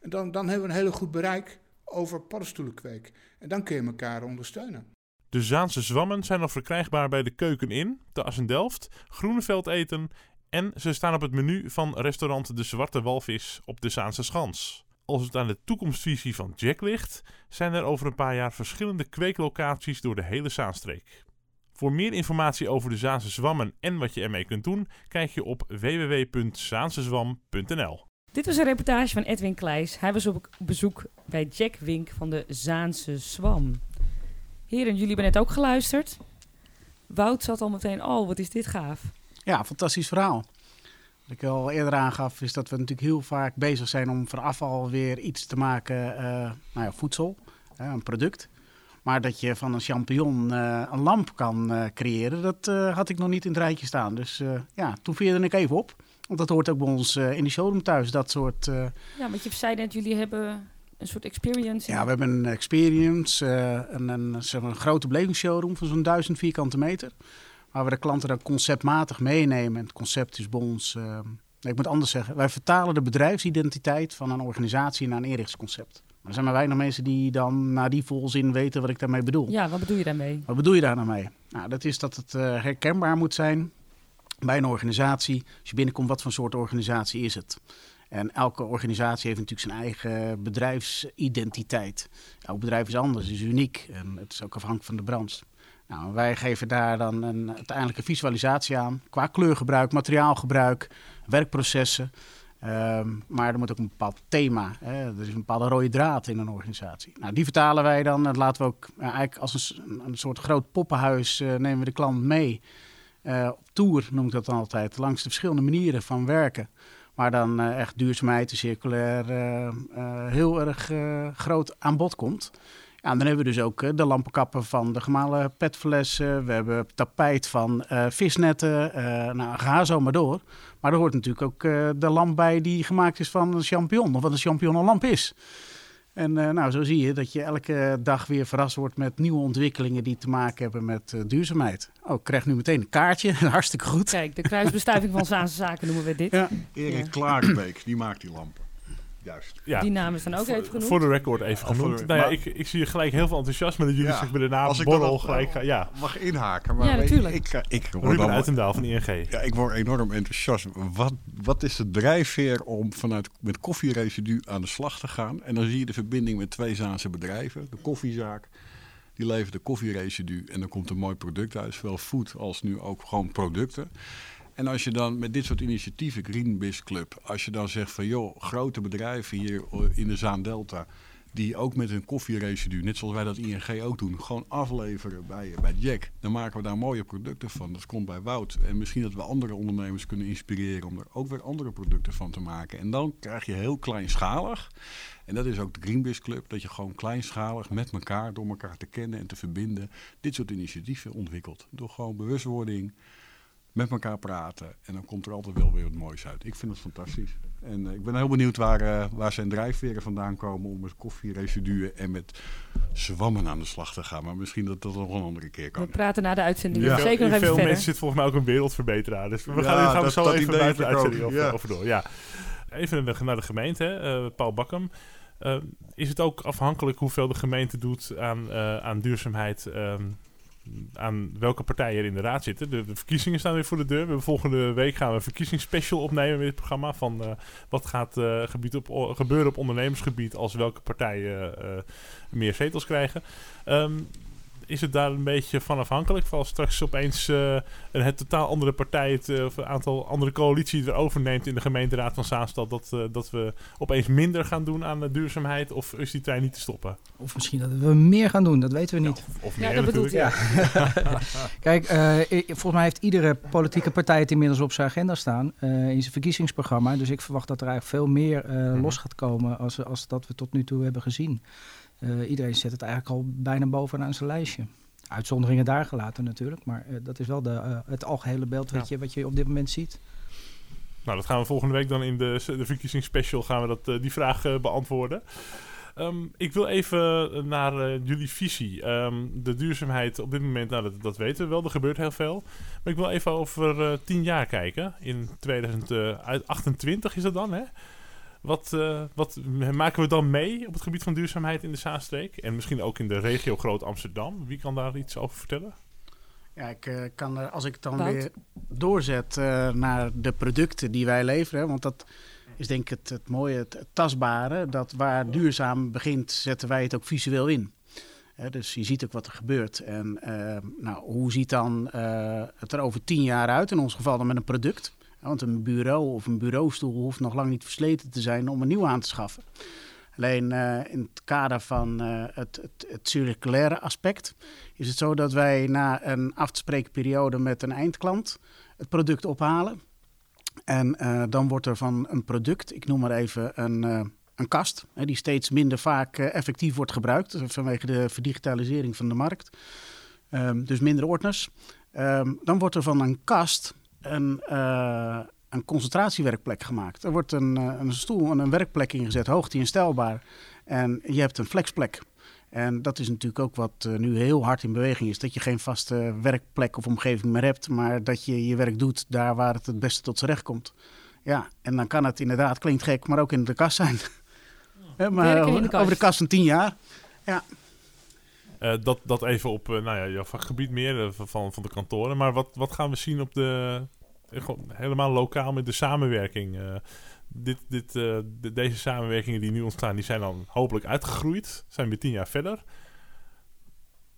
En dan, dan hebben we een hele goed bereik over paddenstoelenkweek. En dan kun je elkaar ondersteunen. De Zaanse zwammen zijn nog verkrijgbaar bij de Keuken In, de As in Delft, Groeneveld Eten en ze staan op het menu van restaurant De Zwarte Walvis op de Zaanse Schans. Als het aan de toekomstvisie van Jack ligt, zijn er over een paar jaar verschillende kweeklocaties door de hele Zaanstreek. Voor meer informatie over de Zaanse zwammen en wat je ermee kunt doen, kijk je op www.zaansezwam.nl. Dit was een reportage van Edwin Kleijs. Hij was op bezoek bij Jack Wink van de Zaanse Zwam. Heren, jullie hebben net ook geluisterd. Wout zat al meteen, oh wat is dit gaaf. Ja, fantastisch verhaal. Wat ik al eerder aangaf, is dat we natuurlijk heel vaak bezig zijn om van afval weer iets te maken, uh, nou ja, voedsel, een product. Maar dat je van een champignon uh, een lamp kan creëren, dat had ik nog niet in het rijtje staan. Dus ja, toen veerde ik even op. Want dat hoort ook bij ons in de showroom thuis, dat soort... Ja, want je zei net, jullie hebben een soort experience. Ja, we hebben een experience, een, een, zeg maar een grote belevingsshowroom van zo'n duizend vierkante meter. Waar we de klanten dan conceptmatig meenemen. Het concept is bij ons, uh, ik moet anders zeggen, wij vertalen de bedrijfsidentiteit van een organisatie naar een erichtingsconcept. Maar er zijn maar weinig mensen die dan na die volzin weten wat ik daarmee bedoel. Ja, wat bedoel je daarmee? Wat bedoel je daar nou mee? Nou, dat is dat het uh, herkenbaar moet zijn bij een organisatie. Als je binnenkomt, wat voor soort organisatie is het? En elke organisatie heeft natuurlijk zijn eigen bedrijfsidentiteit. Elk bedrijf is anders, is uniek en het is ook afhankelijk van de branche. Nou, wij geven daar dan een uiteindelijke visualisatie aan qua kleurgebruik, materiaalgebruik, werkprocessen. Um, maar er moet ook een bepaald thema, hè? er is een bepaalde rode draad in een organisatie. Nou, die vertalen wij dan, dat laten we ook eigenlijk als een, een, soort groot poppenhuis uh, nemen we de klant mee. Uh, op tour noem ik dat altijd, langs de verschillende manieren van werken. Maar dan uh, echt duurzaamheid en circulair heel erg groot aan bod komt. Ja, dan hebben we dus ook eh, de lampenkappen van de gemalen petflessen. We hebben tapijt van visnetten. Nou, ga zo maar door. Maar er hoort natuurlijk ook de lamp bij die gemaakt is van een champignon. Of wat een champignon een lamp is. En nou, zo zie je dat je elke dag weer verrast wordt met nieuwe ontwikkelingen die te maken hebben met duurzaamheid. Oh, ik krijg nu meteen een kaartje. [LAUGHS] Hartstikke goed. Kijk, de kruisbestuiving van Zaanse Zaken noemen we dit. Ja. Erik ja. Klarenbeek, die maakt die lampen. Juist. Ja. Die naam is dan ook voor, even genoemd. Voor de record even genoemd. nou ja, ik, ik zie gelijk heel veel enthousiasme dat jullie ja. zich bij de naam Borrel gelijk gaan. Ja. Mag inhaken. Maar ja, natuurlijk. Ik, ik, ik word Ruben Uitendaal van ING. Ja, ik word enorm enthousiast. Wat, wat is de drijfveer om vanuit met koffieresidu aan de slag te gaan? En dan zie je de verbinding met twee Zaanse bedrijven. De koffiezaak. Die levert de koffieresidu en dan komt een mooi product uit. Zowel food als nu ook gewoon producten. En als je dan met dit soort initiatieven, Greenbiz Club, als je dan zegt van joh, grote bedrijven hier in de Zaandelta, die ook met hun koffieresidu, net zoals wij dat ING ook doen, gewoon afleveren bij, bij Jack. Dan maken we daar mooie producten van. Dat komt bij Wout. En misschien dat we andere ondernemers kunnen inspireren om er ook weer andere producten van te maken. En dan krijg je heel kleinschalig. En dat is ook de Greenbiz Club, dat je gewoon kleinschalig met elkaar, door elkaar te kennen en te verbinden, dit soort initiatieven ontwikkelt. Door gewoon bewustwording, met elkaar praten. En dan komt er altijd wel weer wat moois uit. Ik vind het fantastisch. En uh, ik ben heel benieuwd waar, uh, waar zijn drijfveren vandaan komen om met koffieresiduen en met zwammen aan de slag te gaan. Maar misschien dat dat nog een andere keer kan. We praten na de uitzending. Ja. Zeker nog even veel verder. mensen zit volgens mij ook een wereldverbeteraar. Dus we ja, gaan, gaan dat, zo dat even buiten de uitzending over, ja. over, door. Ja. Even naar de gemeente, uh, Paul Bakkum. is het ook afhankelijk hoeveel de gemeente doet aan, aan duurzaamheid? Um, aan welke partijen er in de raad zitten. De, verkiezingen staan weer voor de deur. We volgende week gaan we een verkiezingsspecial opnemen met dit programma. Van uh, wat gaat op, gebeuren op ondernemersgebied als welke partijen uh, meer zetels krijgen. Um, is het daar een beetje van afhankelijk? Voor als straks opeens uh, een het totaal andere partij, het, uh, of een aantal andere coalitie het overneemt in de gemeenteraad van Zaanstad, dat, uh, dat we opeens minder gaan doen aan de duurzaamheid? Of is die trein niet te stoppen? Of misschien dat we meer gaan doen, dat weten we niet. Ja, of, of meer ja, dat bedoelt ja. [LAUGHS] [LAUGHS] Kijk, volgens mij heeft iedere politieke partij het inmiddels op zijn agenda staan in zijn verkiezingsprogramma. Dus ik verwacht dat er eigenlijk veel meer mm-hmm. los gaat komen als, als dat we tot nu toe hebben gezien. Uh, iedereen zet het eigenlijk al bijna bovenaan zijn lijstje. Uitzonderingen daar gelaten natuurlijk, maar eh, dat is wel de, eh, het algehele beeld Ja. je, wat je op dit moment ziet. Nou, dat gaan we volgende week dan in de, de verkiezingsspecial gaan we dat, eh, die vraag eh, beantwoorden. Ehm, ik wil even naar eh, jullie visie. Ehm, de duurzaamheid op dit moment, nou, dat, dat weten we wel, er gebeurt heel veel. Maar ik wil even over eh, tien jaar kijken. In 2028 is dat dan, hè? Wat, eh, wat maken we dan mee op het gebied van duurzaamheid in de Zaanstreek? En misschien ook in de regio Groot Amsterdam. Wie kan daar iets over vertellen? Ja, ik eh, kan er, als ik het dan Wout? weer doorzet eh, naar de producten die wij leveren, want dat is denk ik het, het mooie, het, het tastbare, dat waar duurzaam begint, zetten wij het ook visueel in. Hè, dus je ziet ook wat er gebeurt. En eh, nou, hoe ziet dan eh, het er over tien jaar uit? In ons geval dan met een product. Want een bureau of een bureaustoel hoeft nog lang niet versleten te zijn om een nieuw aan te schaffen. Alleen eh, in het kader van eh, het, het, circulaire aspect is het zo dat wij na een af te spreken periode met een eindklant het product ophalen. En eh, dan wordt er van een product, ik noem maar even een, een kast, hè, die steeds minder vaak effectief wordt gebruikt vanwege de verdigitalisering van de markt. Ehm, dus minder ordners. Ehm, dan wordt er van een kast een, eh, een concentratiewerkplek gemaakt. Er wordt een, eh, een stoel en een werkplek ingezet, hoogte-instelbaar. En je hebt een flexplek. En dat is natuurlijk ook wat eh, nu heel hard in beweging is. Dat je geen vaste werkplek of omgeving meer hebt, maar dat je je werk doet daar waar het het beste tot z'n recht komt. Ja, en dan kan het inderdaad, klinkt gek, maar ook in de kast zijn. Hè, [LAUGHS] maar de over, kast. over de kast van tien jaar. Eh, dat, dat even op eh, nou ja, jouw vakgebied meer van, van de kantoren. Maar wat, wat gaan we zien op de. Gewoon helemaal lokaal met de samenwerking? eh, dit, dit, eh, de- deze samenwerkingen die nu ontstaan, die zijn dan hopelijk uitgegroeid. Zijn we tien jaar verder.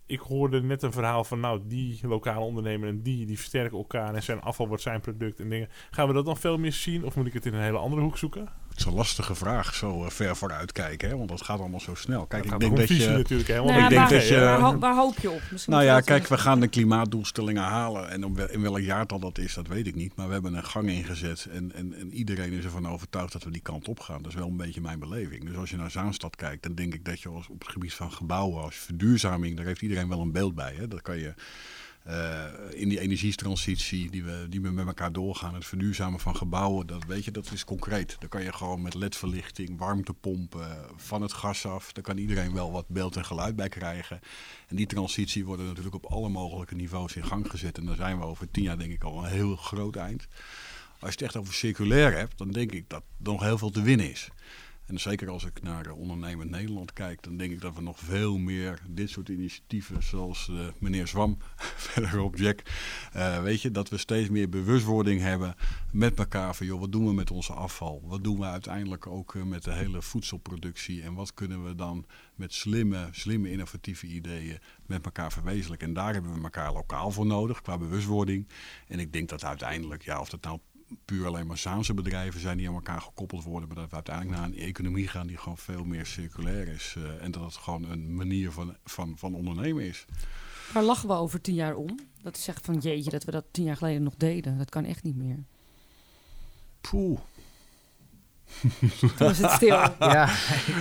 Ik hoorde net een verhaal van, nou, die lokale ondernemer en die, die versterken elkaar en zijn afval wordt zijn product en dingen. Gaan we dat dan veel meer zien of moet ik het in een hele andere hoek zoeken? Is een lastige vraag, zo eh, ver vooruit kijken, hè? want dat gaat allemaal zo snel. Kijk, ik denk dat je... natuurlijk helemaal. Nou ja, ik denk waar, dat je- waar, ho- waar hoop je op? Misschien Nou ja, kijk, we gaan de klimaatdoelstellingen halen. En in welk jaartal dat is, dat weet ik niet. Maar we hebben een gang ingezet. En, en, en iedereen is ervan overtuigd dat we die kant op gaan. Dat is wel een beetje mijn beleving. Dus als je naar Zaanstad kijkt, dan denk ik dat je als, op het gebied van gebouwen, als verduurzaming, daar heeft iedereen wel een beeld bij. Hè? Dat kan je in die energietransitie die we, die we met elkaar doorgaan, het verduurzamen van gebouwen, dat weet je, dat is concreet. Daar kan je gewoon met ledverlichting, warmtepompen, van het gas af. Daar kan iedereen wel wat beeld en geluid bij krijgen. En die transitie wordt natuurlijk op alle mogelijke niveaus in gang gezet. En daar zijn we over tien jaar denk ik al een heel groot eind. Als je het echt over circulair hebt, dan denk ik dat er nog heel veel te winnen is. En zeker als ik naar eh, ondernemend Nederland kijk, dan denk ik dat we nog veel meer dit soort initiatieven, zoals eh, meneer Zwam, [LAUGHS] verderop Jack, eh, weet je, dat we steeds meer bewustwording hebben met elkaar van, joh, wat doen we met onze afval? Wat doen we uiteindelijk ook met de hele voedselproductie? En wat kunnen we dan met slimme, slimme innovatieve ideeën met elkaar verwezenlijken? En daar hebben we elkaar lokaal voor nodig, qua bewustwording. En ik denk dat uiteindelijk, ja, of dat nou puur alleen maar Zaanse bedrijven zijn die aan elkaar gekoppeld worden, maar dat we uiteindelijk naar een economie gaan die gewoon veel meer circulair is. eh, en dat het gewoon een manier van, van, van ondernemen is. Waar lachen we over tien jaar om? Dat is echt van jeetje, dat we dat tien jaar geleden nog deden. Dat kan echt niet meer. Poeh. Toen was het stil. [LAUGHS] Ja,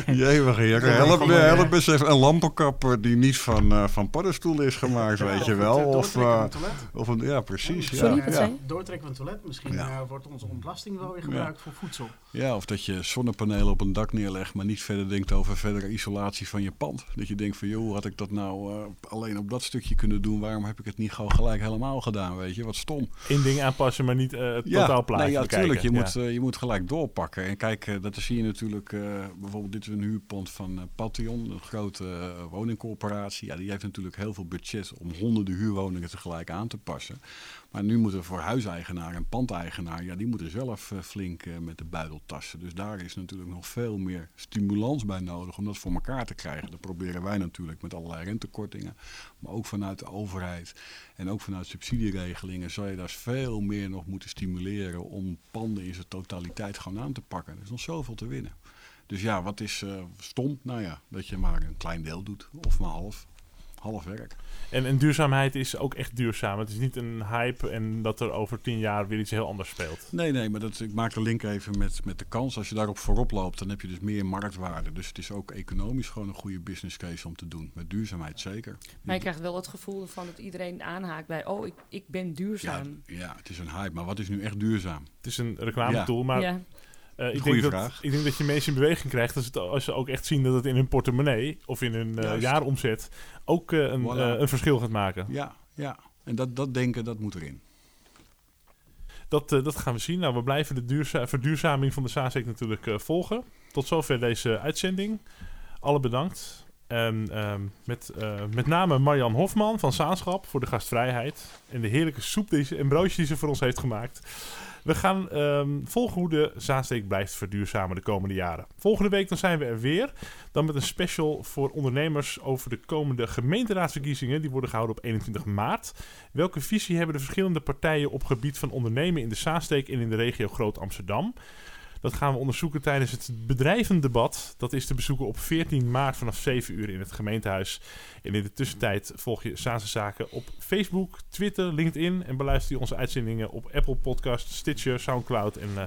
Jee, heer. Help, me- help eens even een lampenkap die niet van, eh van paddenstoelen is gemaakt, weet je wel. Of, eh, of een, ja, precies. Sorry, ja. Ja. Doortrekken van het toilet. Misschien Ja. eh, wordt onze ontlasting wel weer gebruikt voor voedsel. Ja, of dat je zonnepanelen op een dak neerlegt, maar niet verder denkt over verdere isolatie van je pand. Dat je denkt van, joh, had ik dat nou eh, alleen op dat stukje kunnen doen? Waarom heb ik het niet gewoon gelijk helemaal gedaan, weet je? Wat stom. Eén ding aanpassen, maar niet eh, het totaalplaatje nee, ja, bekijken. tuurlijk. Je, Ja. moet, eh, je moet gelijk doorpakken. En kijk, dat zie je natuurlijk. bijvoorbeeld, dit is een huurpand van Patreon, een grote woningcorporatie. Ja, die heeft natuurlijk heel veel budget om honderden huurwoningen tegelijk aan te passen. Maar nu moeten voor huiseigenaar en pandeigenaar, ja, die moeten zelf flink met de buidel Dus daar is natuurlijk nog veel meer stimulans bij nodig om dat voor elkaar te krijgen. Dat proberen wij natuurlijk met allerlei rentekortingen. Maar ook vanuit de overheid en ook vanuit subsidieregelingen zou je daar veel meer nog moeten stimuleren om panden in zijn totaliteit gewoon aan te pakken. Er is nog zoveel te winnen. Dus ja, wat is eh, stom? Nou ja, dat je maar een klein deel doet of maar half. Half werk. En, en duurzaamheid is ook echt duurzaam. Het is niet een hype en dat er over tien jaar weer iets heel anders speelt. Nee, nee, maar dat, ik maak de link even met, met de kans. Als je daarop voorop loopt, dan heb je dus meer marktwaarde. Dus het is ook economisch gewoon een goede business case om te doen. Met duurzaamheid zeker. Maar je krijgt wel het gevoel van dat iedereen aanhaakt bij... oh, ik, ik ben Ja, duurzaam. ja, het is een hype. Maar wat is nu echt duurzaam? Het is een reclametool, maar ja. Eh, ik, denk dat, vraag. ik denk dat je mensen in beweging krijgt als, het, als ze ook echt zien dat het in hun portemonnee of in hun eh, jaaromzet ook eh, een, Voilà. een verschil gaat maken. Ja, ja. En dat, dat denken, dat moet erin. Dat, dat gaan we zien. Nou, we blijven de duurza- verduurzaming van de Zaanstreek natuurlijk volgen. Tot zover deze uitzending. Alle bedankt. Ehm, met, eh, met name Marjan Hofman van Zaanschap voor de gastvrijheid. En de heerlijke soep die ze, en broodjes die ze voor ons heeft gemaakt. We gaan ehm, volgen hoe de Zaansteek blijft verduurzamen de komende jaren. Volgende week dan zijn we er weer. Dan met een special voor ondernemers over de komende gemeenteraadsverkiezingen. Die worden gehouden op 21 maart. Welke visie hebben de verschillende partijen op gebied van ondernemen in de Zaansteek en in de regio Groot Amsterdam? Dat gaan we onderzoeken tijdens het bedrijvendebat. Dat is te bezoeken op 14 maart vanaf 7 uur in het gemeentehuis. En in de tussentijd volg je Zaanse Zaken op Facebook, Twitter, LinkedIn. En beluister je onze uitzendingen op Apple Podcast, Stitcher, Soundcloud en, eh,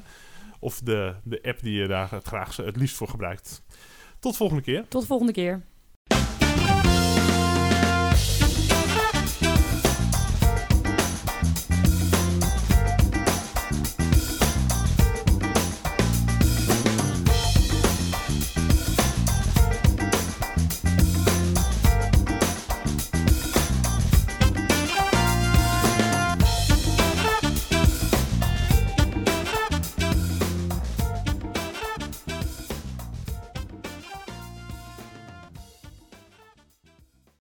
of de, de app die je daar het graag het liefst voor gebruikt. Tot volgende keer. Tot de volgende keer.